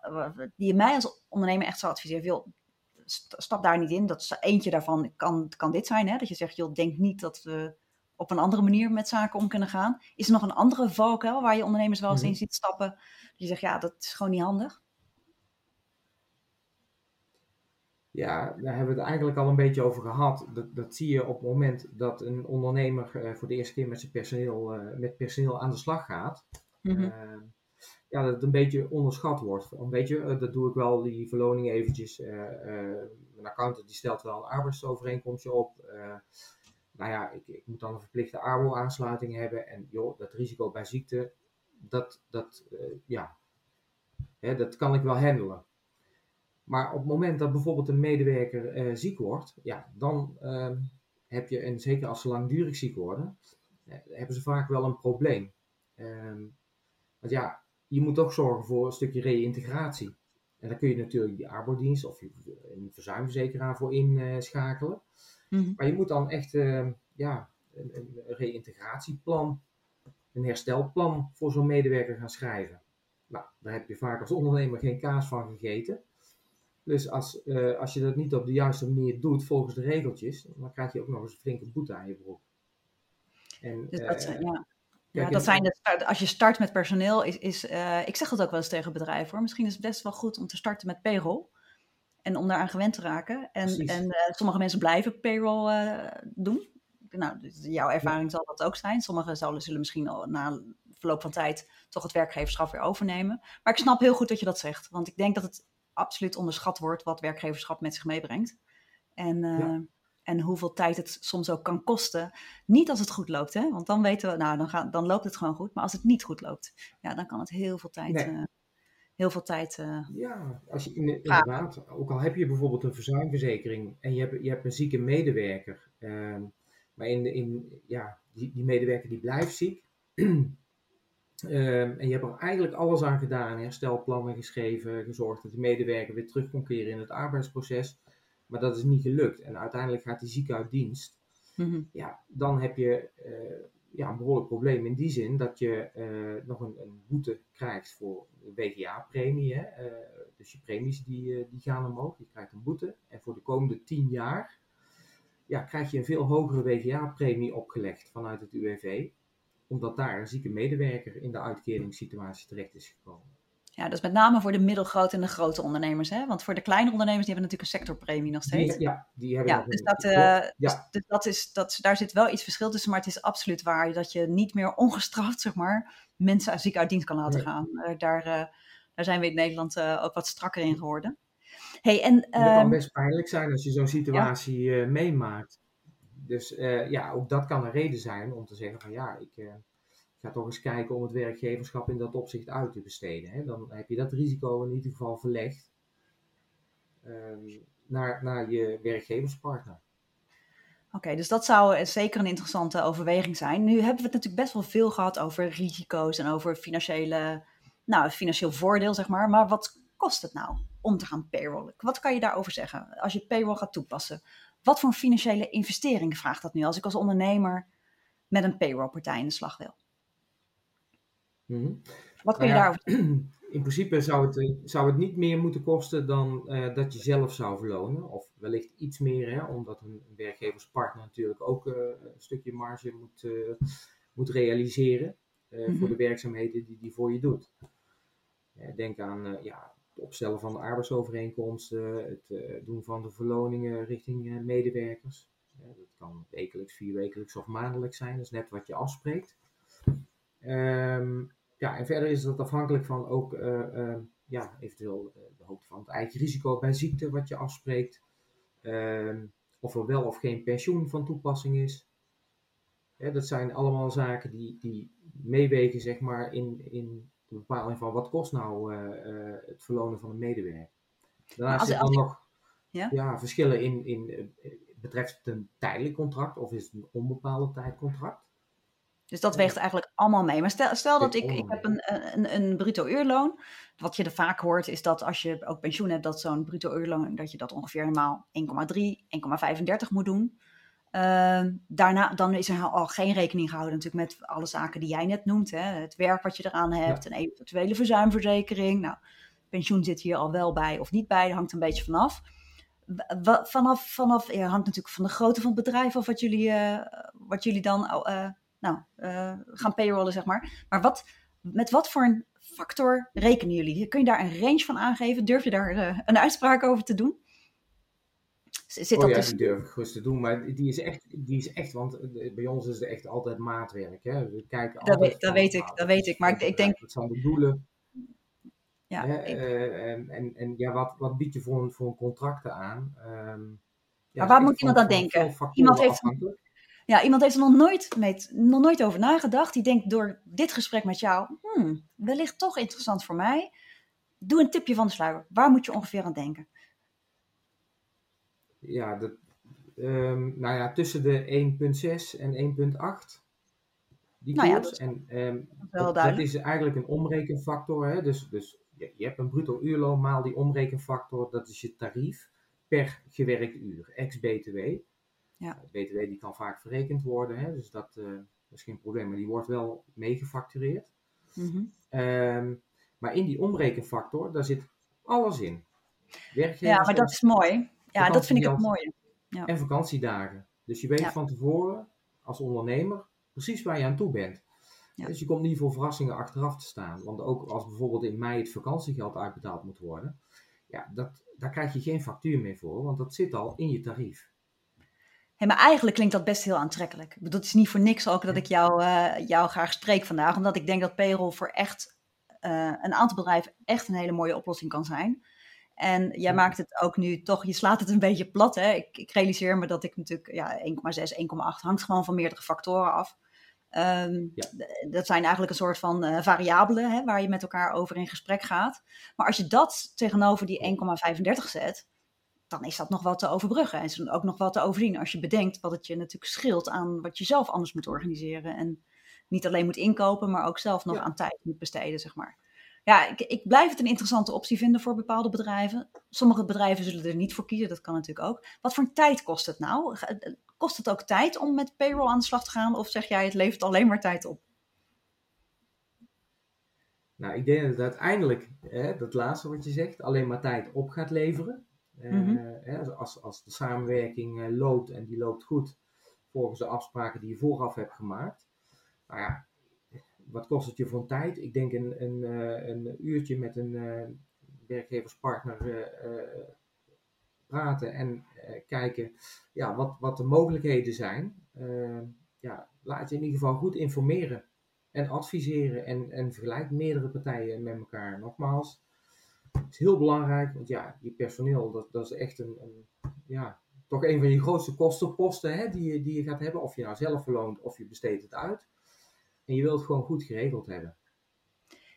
die je mij als ondernemer echt zou adviseren? Wil, stap daar niet in. Dat is eentje daarvan kan, kan dit zijn. Hè? Dat je zegt, joh, denk niet dat we op een andere manier met zaken om kunnen gaan. Is er nog een andere valkuil waar je ondernemers wel eens in ziet stappen? Dat je zegt, ja, dat is gewoon niet handig.
Ja, daar hebben we het eigenlijk al een beetje over gehad. Dat, dat zie je op het moment dat een ondernemer uh, voor de eerste keer met zijn personeel, uh, met personeel aan de slag gaat. Uh, ja, dat het een beetje onderschat wordt. Weet je, dat doe ik wel, die verloning eventjes. Uh, uh, mijn accountant die stelt wel een arbeidsovereenkomstje op. Nou ja, ik, ik, moet dan een verplichte ARBO-aansluiting hebben. En joh, dat risico bij ziekte, dat, dat, ja, hè, dat kan ik wel handelen. Maar op het moment dat bijvoorbeeld een medewerker ziek wordt, ja, dan ehm, heb je, en zeker als ze langdurig ziek worden, hebben ze vaak wel een probleem. Um, want ja, je moet toch zorgen voor een stukje reïntegratie. En daar kun je natuurlijk die arbodienst of een verzuimverzekeraar voor inschakelen. Mm-hmm. Maar je moet dan echt uh, ja, een, een reïntegratieplan, een herstelplan voor zo'n medewerker gaan schrijven. Nou, daar heb je vaak als ondernemer geen kaas van gegeten. Dus als, uh, als je dat niet op de juiste manier doet volgens de regeltjes, dan krijg je ook nog eens een flinke boete aan je broek.
En, dus dat, uh, ja. Ja, dat zijn de, als je start met personeel, is, is ik zeg dat ook wel eens tegen bedrijven hoor. Misschien is het best wel goed om te starten met payroll. En om daaraan gewend te raken. En, en sommige mensen blijven payroll doen. Nou, dus jouw ervaring zal dat ook zijn. Sommigen zullen, zullen misschien al na verloop van tijd toch het werkgeverschap weer overnemen. Maar ik snap heel goed dat je dat zegt. Want ik denk dat het absoluut onderschat wordt wat werkgeverschap met zich meebrengt. En, en hoeveel tijd het soms ook kan kosten. Niet als het goed loopt, hè? want dan weten we, nou, dan, gaat, dan loopt het gewoon goed. Maar als het niet goed loopt, ja, dan kan het heel veel tijd. Nee. Uh, heel veel tijd. Uh,
ja, als je in, inderdaad, ook al heb je bijvoorbeeld een verzuimverzekering en je hebt, je hebt een zieke medewerker, ehm, maar in, in, ja, die, die medewerker die blijft ziek, Ehm, en je hebt er eigenlijk alles aan gedaan, herstelplannen geschreven, gezorgd dat die medewerker weer terug kon keren in het arbeidsproces. Maar dat is niet gelukt. En uiteindelijk gaat die ziek uit dienst. Mhm. Ja, dan heb je uh, ja, een behoorlijk probleem in die zin dat je uh, nog een, een, boete krijgt voor de WGA-premie. Uh, dus je premies die, die gaan omhoog. Je krijgt een boete. En voor de komende tien jaar ja, krijg je een veel hogere WGA-premie opgelegd vanuit het UWV omdat daar een zieke medewerker in de uitkeringssituatie terecht is gekomen.
Ja, dat is met name voor de middelgrote en de grote ondernemers. Hè? Want voor de kleine ondernemers die hebben natuurlijk een sectorpremie nog steeds.
Die, ja, die hebben
ja, dus dat, uh, ja. Dus, dus, dat is, dat, daar zit wel iets verschil tussen. Maar het is absoluut waar dat je niet meer ongestraft zeg maar, mensen ziek uit dienst kan laten gaan. Uh, daar, uh, daar zijn we in Nederland ook wat strakker in geworden. Hey, en,
dat kan ehm, best pijnlijk zijn als je zo'n situatie meemaakt dus ja, ook dat kan een reden zijn om te zeggen van ja, ik ga toch eens kijken om het werkgeverschap in dat opzicht uit te besteden. Hè. Dan heb je dat risico in ieder geval verlegd um, naar, naar je werkgeverspartner.
Oké, dus dat zou zeker een interessante overweging zijn. Nu hebben we het natuurlijk best wel veel gehad over risico's en over financiële, nou, financieel voordeel, zeg maar. Maar wat kost het nou om te gaan payrollen? Wat kan je daarover zeggen als je payroll gaat toepassen? Wat voor financiële investering vraagt dat nu als ik als ondernemer met een payrollpartij in de slag wil?
Mhm.
Wat kun je nou ja, daarover
In principe zou het, eh, zou het niet meer moeten kosten dan uh, dat je zelf zou verlonen. Of wellicht iets meer, hè, omdat een, werkgeverspartner natuurlijk ook uh, een stukje marge moet, uh, moet realiseren. Mm -hmm. Voor de werkzaamheden die die voor je doet. denk aan ja, het opstellen van de arbeidsovereenkomsten, het doen van de verloningen richting medewerkers. dat kan wekelijks, vierwekelijks of maandelijks zijn, dat is net wat je afspreekt. Um, ja, en verder is dat afhankelijk van ook uh, ja, eventueel de hoogte van het eigen risico bij ziekte wat je afspreekt. Um, of er wel of geen pensioen van toepassing is. Ja, dat zijn allemaal zaken die, die meewegen zeg maar, in, in de bepaling van wat kost nou uh, het verlonen van een medewerker. Daarnaast zitten dan nog ja? ja? verschillen in, in betreft het een tijdelijk contract of is het een onbepaalde tijdcontract.
Dus dat weegt eigenlijk allemaal mee. Maar stel, stel dat ik, ik heb een, een, een bruto uurloon. Wat je er vaak hoort is dat als je ook pensioen hebt, dat zo'n bruto uurloon, dat je dat ongeveer normaal 1,3, 1,35 moet doen. Uh, daarna dan is er al geen rekening gehouden natuurlijk met alle zaken die jij net noemt. Hè? Het werk wat je eraan hebt, een eventuele verzuimverzekering. Nou, pensioen zit hier al wel bij of niet bij, dat hangt een beetje vanaf. Vanaf, vanaf ja, hangt natuurlijk van de grootte van het bedrijf of wat jullie, uh, wat jullie dan uh, nou, uh, gaan payrollen, zeg maar. Maar wat, met wat voor een factor rekenen jullie? Kun je daar een range van aangeven? Durf je daar een uitspraak over te doen?
Zit oh ja, dus... die durf ik gerust te doen, maar die is echt, die is echt want eh, bij ons is het echt altijd maatwerk. Hè? We kijken
dat, weet, dat weet ik, dat weet ik, maar ik, ik denk...
Wat zijn de doelen? Ja, hè? Ik... Uh, en, en, ja, wat, wat bied je voor een, voor een contracten aan? Um,
ja, maar waar moet iemand aan denken? Iemand heeft, ja, iemand heeft er nog nooit, mee, nog nooit over nagedacht. Die denkt door dit gesprek met jou, hmm, wellicht toch interessant voor mij. Doe een tipje van de sluier. Waar moet je ongeveer aan denken?
ja, dat, um, nou ja, tussen de 1.6 en 1.8. Die nou. Ja, en um, dat, dat, is eigenlijk een omrekenfactor. Hè? Dus, dus je, je hebt een bruto uurloon maal die omrekenfactor, dat is je tarief per gewerkt uur, ex-BTW. Ja. BTW die kan vaak verrekend worden, hè? dus dat, uh, dat, is geen probleem, maar die wordt wel meegefactureerd. Mm -hmm. um, maar in die omrekenfactor, daar zit alles in.
Ja, maar dat is mooi. Ja, dat vind ik ook mooi. Ja.
En vakantiedagen. Dus je weet van tevoren als ondernemer, precies waar je aan toe bent.
Ja.
Dus je komt niet voor verrassingen achteraf te staan. Want ook als bijvoorbeeld in mei het vakantiegeld uitbetaald moet worden, ja, dat, daar krijg je geen factuur meer voor, want dat zit al in je tarief.
Hey, maar eigenlijk klinkt dat best heel aantrekkelijk. Ik bedoel, het is niet voor niks ook dat ik jou, eh, jou graag spreek vandaag, omdat ik denk dat payroll voor echt eh, een aantal bedrijven echt een hele mooie oplossing kan zijn. En jij maakt het ook nu toch, je slaat het een beetje plat. Hè? Ik, ik realiseer me dat ik natuurlijk, ja, 1,6, 1,8 hangt gewoon van meerdere factoren af. Ehm,
Ja.
Dat zijn eigenlijk een soort van eh, variabelen hè, waar je met elkaar over in gesprek gaat. Maar als je dat tegenover die 1,35 zet, dan is dat nog wel te overbruggen. En is ook nog wel te overzien als je bedenkt wat het je natuurlijk scheelt aan wat je zelf anders moet organiseren. En niet alleen moet inkopen, maar ook zelf nog
Ja.
aan tijd moet besteden, zeg maar. Ja, ik, ik blijf het een interessante optie vinden voor bepaalde bedrijven. Sommige bedrijven zullen er niet voor kiezen, dat kan natuurlijk ook. Wat voor tijd kost het nou? Ga- Kost het ook tijd om met payroll aan de slag te gaan? Of zeg jij, het levert alleen maar tijd op?
Nou, ik denk dat het uiteindelijk, hè, dat laatste wat je zegt, alleen maar tijd op gaat leveren. Eh,
Mhm.
hè, als, als de samenwerking eh, loopt en die loopt goed volgens de afspraken die je vooraf hebt gemaakt. Nou ja, wat kost het je voor tijd? Ik denk een, een, eh, een uurtje met een eh, werkgeverspartner eh, eh, praten en eh, kijken ja, wat, wat de mogelijkheden zijn. Eh, ja, laat je in ieder geval goed informeren en adviseren en, en vergelijk meerdere partijen met elkaar. Nogmaals, is heel belangrijk, want ja, je personeel, dat, dat is echt een, een ja, toch een van je grootste kostenposten hè, die, je, die je gaat hebben. Of je nou zelf verloont of je besteedt het uit. En je wilt het gewoon goed geregeld hebben.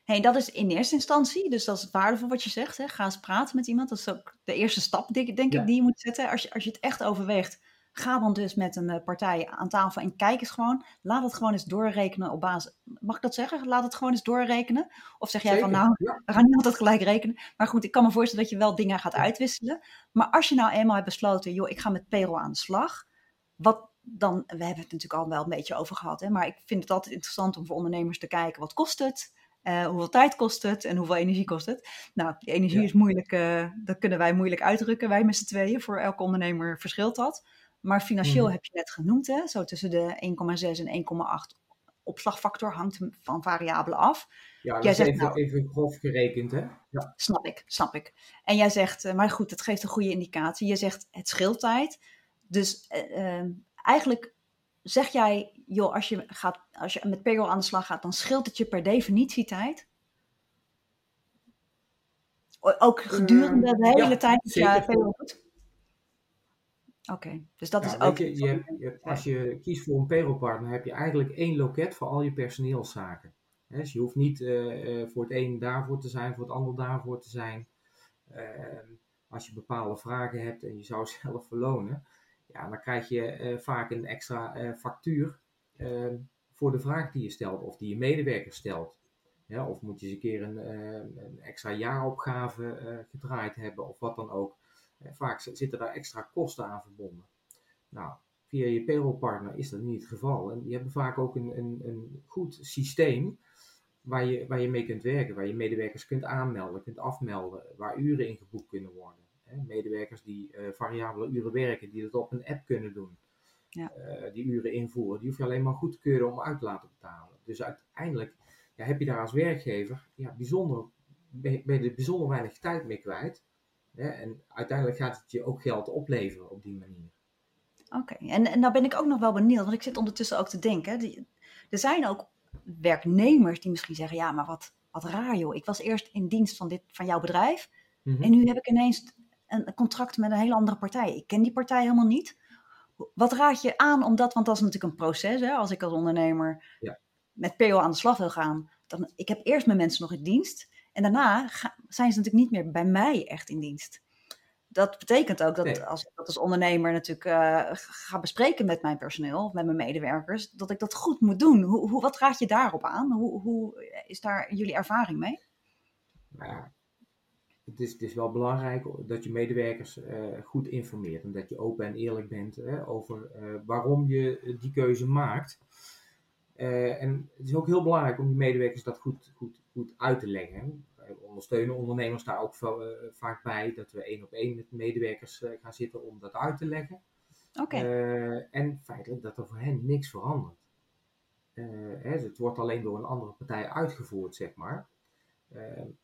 Hey, dat is in eerste instantie, dus dat is waardevol wat je zegt. Hè? Ga eens praten met iemand. Dat is ook de eerste stap, denk, denk
Ja.
ik, die je moet zetten. Als je, als je het echt overweegt, ga dan dus met een eh, partij aan tafel en kijk eens gewoon. Laat het gewoon eens doorrekenen op basis. Mag ik dat zeggen? Laat het gewoon eens doorrekenen. Of zeg jij van, nou,
ja.
we gaan niet altijd gelijk rekenen. Maar goed, ik kan me voorstellen dat je wel dingen gaat uitwisselen. Maar als je nou eenmaal hebt besloten, joh, ik ga met payroll aan de slag. Wat dan, we hebben het natuurlijk al wel een beetje over gehad. Hè? Maar ik vind het altijd interessant om voor ondernemers te kijken, wat kost het? Eh, hoeveel tijd kost het en hoeveel energie kost het? Nou, die energie
Ja.
is moeilijk, eh, dat kunnen wij moeilijk uitdrukken, wij met z'n tweeën. Voor elke ondernemer verschilt dat. Maar financieel
Mhm.
heb je net genoemd, hè? zo tussen de 1,6 en 1,8 opslagfactor hangt van variabelen af.
Ja,
Jij
is
zegt
even,
nou-
even grof gerekend, hè? Ja.
Snap ik, snap ik. En jij zegt, eh, maar goed, dat geeft een goede indicatie. Je zegt het scheelt tijd. Dus eh, eh, eigenlijk zeg jij, joh, als je, gaat, als je met payroll aan de slag gaat, dan scheelt het je per definitie tijd. Ook gedurende de
Eh,
hele
ja,
tijd dat je payroll doet? Oké, dus dat
Ja,
is ook...
je, je
wat-
hebt- je hebt- als je kiest voor een payrollpartner, heb je eigenlijk één loket voor al je personeelszaken. Dus je hoeft niet eh, eh, voor het een daarvoor te zijn, voor het ander daarvoor te zijn. Ehm, als je bepaalde vragen hebt en je zou zelf verlonen, ja, dan krijg je eh, vaak een extra factuur ehm, voor de vraag die je stelt of die je medewerker stelt. Ja, of moet je eens een keer een, een extra jaaropgave gedraaid hebben of wat dan ook. Vaak zitten daar extra kosten aan verbonden. Nou, via je payrollpartner is dat niet het geval. En die hebben vaak ook een, een, een goed systeem waar je, waar je mee kunt werken, waar je medewerkers kunt aanmelden, kunt afmelden, waar uren in geboekt kunnen worden. Hè, medewerkers die eh, variabele uren werken, die dat op een app kunnen doen.
Ja.
Eh, die uren invoeren, die hoef je alleen maar goed te keuren om uit te laten betalen. Dus uiteindelijk ja, heb je daar als werkgever ja, bijzonder, ben je ben je er bijzonder weinig tijd mee kwijt. En uiteindelijk gaat het je ook geld opleveren op die manier.
Oké, en, en nou ben ik ook nog wel benieuwd, want ik zit ondertussen ook te denken. die- er zijn ook werknemers die misschien zeggen, ja, maar wat, wat raar joh. Ik was eerst in dienst van, dit, van jouw bedrijf
Mhm.
en nu heb ik ineens een, een contract met een hele andere partij. Ik ken die partij helemaal niet. Wat raad je aan om dat, want dat is natuurlijk een proces. Hè? Als ik als ondernemer
Ja.
met PO aan de slag wil gaan, dan ik heb eerst mijn mensen nog in dienst en daarna ga- zijn ze natuurlijk niet meer bij mij echt in dienst. Dat betekent ook dat
Nee.
als ik dat als ondernemer natuurlijk eh, ga bespreken met mijn personeel, of met mijn medewerkers, dat ik dat goed moet doen. Hoe, hoe, wat raad je daarop aan? Hoe, hoe is daar jullie ervaring mee?
Nou ja, het is, het is wel belangrijk dat je medewerkers eh, goed informeert en dat je open en eerlijk bent hè, over eh, waarom je die keuze maakt. En het is ook heel belangrijk om je medewerkers dat goed, goed, goed uit te leggen. Wij ondersteunen ondernemers daar ook eh, vaak bij dat we één op één met medewerkers eh, gaan zitten om dat uit te leggen.
Oké.
Eh, en feitelijk dat er voor hen niks verandert. hè, het wordt alleen door een andere partij uitgevoerd, zeg maar.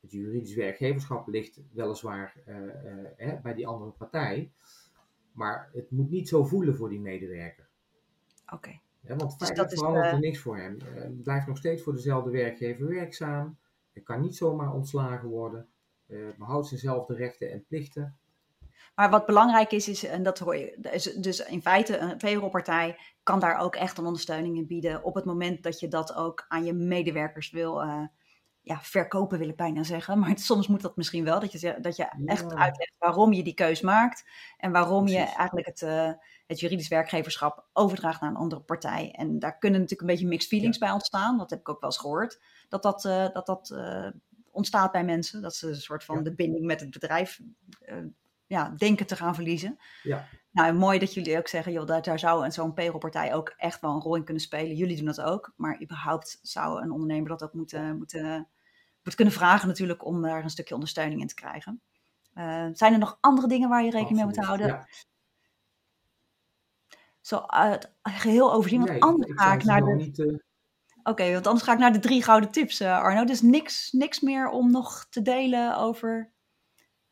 het juridisch werkgeverschap ligt weliswaar hè, bij die andere partij, maar het moet niet zo voelen voor die medewerker.
Oké.
Want dus feitelijk verandert er niks voor hem. Hij blijft nog steeds voor dezelfde werkgever werkzaam. Hij kan niet zomaar ontslagen worden. behoudt zijnzelfde rechten en plichten.
Maar wat belangrijk is, is, en dat hoor je, is dus in feite een payrollpartij kan daar ook echt een ondersteuning in bieden op het moment dat je dat ook aan je medewerkers wil uh, ja, verkopen, wil ik bijna zeggen. Maar soms moet dat misschien wel, dat je, dat je echt uitlegt waarom je die keus maakt en waarom je eigenlijk het, uh, het juridisch werkgeverschap overdraagt naar een andere partij. En daar kunnen natuurlijk een beetje mixed feelings bij ontstaan, dat heb ik ook wel eens gehoord, dat dat, uh, dat, dat ontstaat bij mensen, dat ze een soort van de binding met het bedrijf ja, denken te gaan verliezen.
Ja.
Nou, mooi dat jullie ook zeggen, joh, dat daar zou zo'n payrollpartij ook echt wel een rol in kunnen spelen. Jullie doen dat ook, maar überhaupt zou een ondernemer dat ook moeten, moeten, moeten kunnen vragen natuurlijk om daar een stukje ondersteuning in te krijgen. Uh, zijn er nog andere dingen waar je rekening mee moet houden? Ja. Zo uh, geheel overzien, want anders ga ik naar de... Uh... Oké, want anders ga ik naar de drie gouden tips, Arno. Dus niks, niks meer om nog te delen over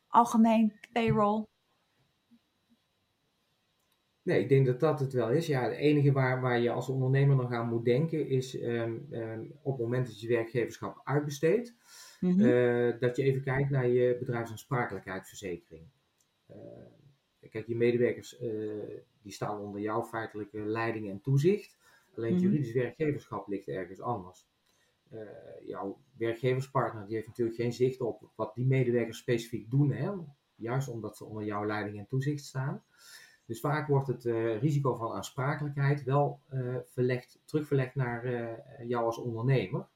algemeen payroll?
Nee, ik denk dat dat het wel is. Ja, het enige waar, waar je als ondernemer nog aan moet denken is ehm, ehm, op het moment dat je werkgeverschap uitbesteedt, mhm. eh, dat je even kijkt naar je bedrijfsaansprakelijkheidsverzekering. Uh, kijk, je medewerkers uh, die staan onder jouw feitelijke leiding en toezicht. Alleen het mhm. juridisch werkgeverschap ligt ergens anders. Eh, jouw werkgeverspartner die heeft natuurlijk geen zicht op wat die medewerkers specifiek doen, hè? juist omdat ze onder jouw leiding en toezicht staan. Dus vaak wordt het uh, risico van aansprakelijkheid wel uh, verlegd, terugverlegd naar jou als ondernemer.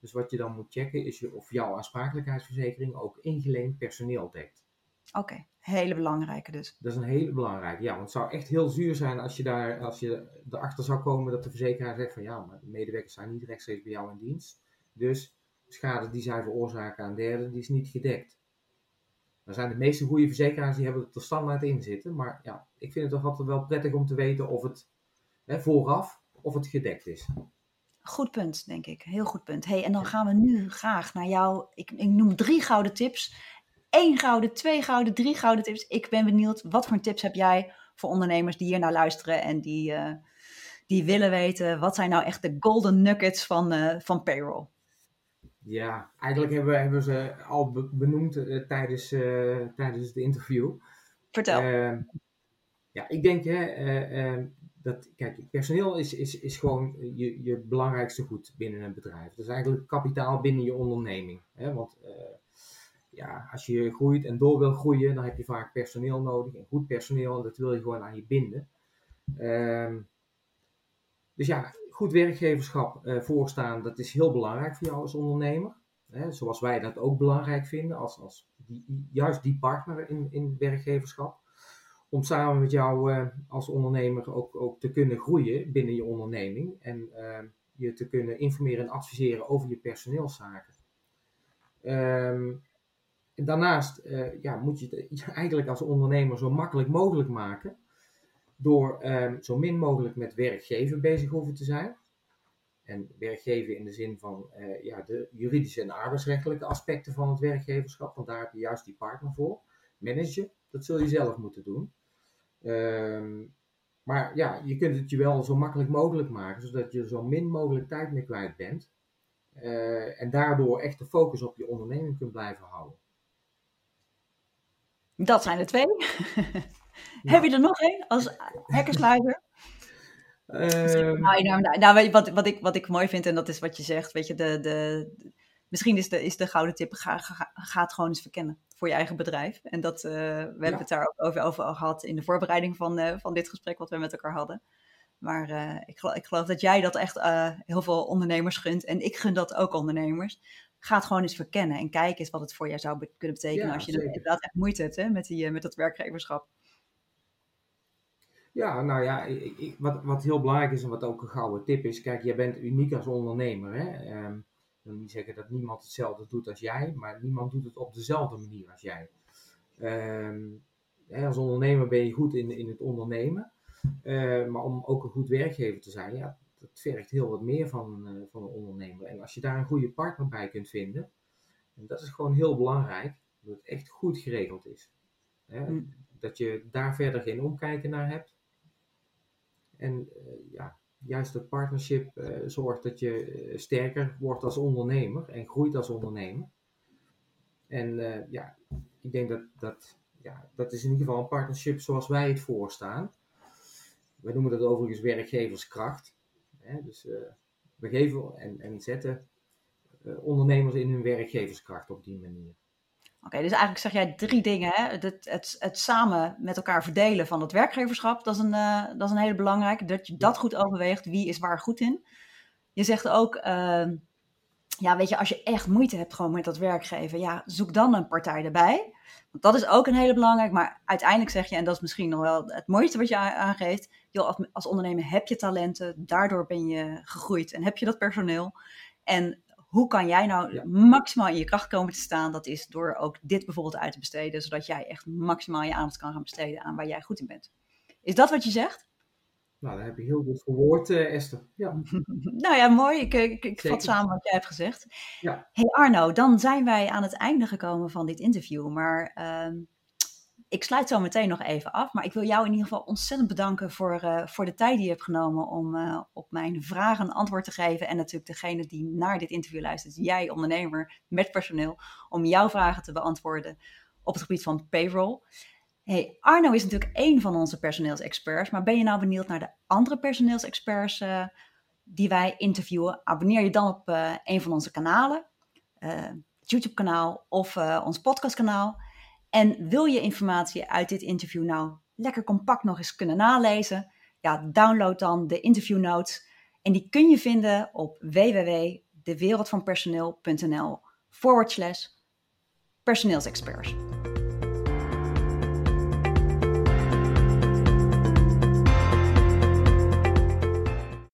Dus wat je dan moet checken is of jouw aansprakelijkheidsverzekering ook ingeleend personeel dekt.
Oké, hele belangrijke dus.
Dat is een hele belangrijke, ja. Want het zou echt heel zuur zijn als je, daar, als je erachter zou komen dat de verzekeraar zegt van ja, maar de medewerkers zijn niet rechtstreeks bij jou in dienst. Dus schade die zij veroorzaken aan derden, die is niet gedekt. Dan zijn de meeste goede verzekeraars die hebben het er standaard in zitten. Maar ja, ik vind het toch altijd wel prettig om te weten of het hè, vooraf of het gedekt is.
Goed punt, denk ik. Heel goed punt. Hey, en dan gaan we nu graag naar jou. Ik, ik noem drie gouden tips één gouden, twee gouden, drie gouden tips. Ik ben benieuwd, wat voor tips heb jij voor ondernemers die hier naar luisteren en die, uh, die willen weten, wat zijn nou echt de golden nuggets van, uh, van payroll?
Ja, eigenlijk hebben we, hebben ze al benoemd uh, tijdens, tijdens het interview.
Vertel.
Ehm, ja, ik denk hè, ehm, dat, kijk, personeel is, is, is gewoon je, je belangrijkste goed binnen een bedrijf. Dat is eigenlijk kapitaal binnen je onderneming. Hè? Want ja, als je groeit en door wil groeien, dan heb je vaak personeel nodig. En goed personeel, en dat wil je gewoon aan je binden. Ehm, dus ja, goed werkgeverschap uh, voorstaan, dat is heel belangrijk voor jou als ondernemer. Hè, zoals wij dat ook belangrijk vinden, als, als die, juist die partner in, in werkgeverschap. Om samen met jou uh, als ondernemer ook, ook te kunnen groeien binnen je onderneming. En uh, je te kunnen informeren en adviseren over je personeelszaken. Um, en daarnaast ja, moet je het eigenlijk als ondernemer zo makkelijk mogelijk maken. Door um, zo min mogelijk met werkgever bezig hoeven te zijn. En werkgever in de zin van uh, ja, de juridische en arbeidsrechtelijke aspecten van het werkgeverschap. Want daar heb je juist die partner voor. Managen, dat zul je zelf moeten doen. Um, maar ja, je kunt het je wel zo makkelijk mogelijk maken, zodat je zo min mogelijk tijd mee kwijt bent. Uh, en daardoor echt de focus op je onderneming kunt blijven houden.
Dat zijn er twee. Heb je er nog één als hekkersluiter?
Um...
Nou, nou, nou, wat, wat, ik, wat ik mooi vind, en dat is wat je zegt, weet je, de, de, misschien is de, is de gouden tip, ga, ga, het gewoon eens verkennen voor je eigen bedrijf. En dat, uh, we hebben het daar ook over, over gehad in de voorbereiding van, uh, van dit gesprek wat we met elkaar hadden. Maar uh, ik, geloof, ik geloof dat jij dat echt heel veel ondernemers gunt. En ik gun dat ook ondernemers ga het gewoon eens verkennen en kijk eens wat het voor jou zou kunnen betekenen als je inderdaad echt moeite hebt hè, met, die, eh, met dat werkgeverschap.
Ja, nou ja, ik, wat, wat heel belangrijk is en wat ook een gouden tip is, kijk, jij bent uniek als ondernemer. Hè? Um, ik wil niet zeggen dat niemand hetzelfde doet als jij, maar niemand doet het op dezelfde manier als jij. Um, hè, als ondernemer ben je goed in, in het ondernemen, uh, maar om ook een goed werkgever te zijn, ja, dat vergt heel wat meer van, uh, van een ondernemer. En als je daar een goede partner bij kunt vinden, en dat is gewoon heel belangrijk, dat het echt goed geregeld is. Hè? Mm. Dat je daar verder geen omkijken naar hebt. En uh, ja, juist dat partnership uh, zorgt dat je sterker wordt als ondernemer en groeit als ondernemer. En ja, ik denk dat, dat, ja, dat is in ieder geval een partnership zoals wij het voorstaan. Wij noemen dat overigens werkgeverskracht. Hè? Dus we geven en, en zetten ondernemers in hun werkgeverskracht op die manier.
Oké, dus eigenlijk zeg jij drie dingen. Hè? Het, het, het, samen met elkaar verdelen van het werkgeverschap, dat is een, uh, dat is een hele belangrijke. Dat je dat goed overweegt, wie is waar goed in. Je zegt ook, ehm, ja, weet je, als je echt moeite hebt gewoon met dat werkgeven, ja, zoek dan een partij erbij. Want dat is ook een hele belangrijk. Maar uiteindelijk zeg je, en dat is misschien nog wel het mooiste wat je aangeeft, joh, als, als ondernemer heb je talenten, daardoor ben je gegroeid en heb je dat personeel. En hoe kan jij nou maximaal in je kracht komen te staan? Dat is door ook dit bijvoorbeeld uit te besteden, zodat jij echt maximaal je aandacht kan gaan besteden aan waar jij goed in bent. Is dat wat je zegt?
Nou, dat heb je heel goed verwoord, uh, Esther. Ja.
nou ja, mooi. Ik, ik, ik vat samen wat jij hebt gezegd. Ja. Hey Arno, dan zijn wij aan het einde gekomen van dit interview. Maar uh, ik sluit zo meteen nog even af. Maar ik wil jou in ieder geval ontzettend bedanken voor, uh, voor de tijd die je hebt genomen om uh, op mijn vragen antwoord te geven. En natuurlijk degene die naar dit interview luistert, jij ondernemer met personeel, om jouw vragen te beantwoorden op het gebied van payroll. Hey, Arno is natuurlijk één van onze personeelsexperts, maar ben je nou benieuwd naar de andere personeelsexperts uh, die wij interviewen? Abonneer je dan op een van onze kanalen, het YouTube-kanaal of ons podcastkanaal. En wil je informatie uit dit interview nou lekker compact nog eens kunnen nalezen? Ja, download dan de interview notes en die kun je vinden op www.dewereldvanpersoneel.nl forward slash personeelsexperts.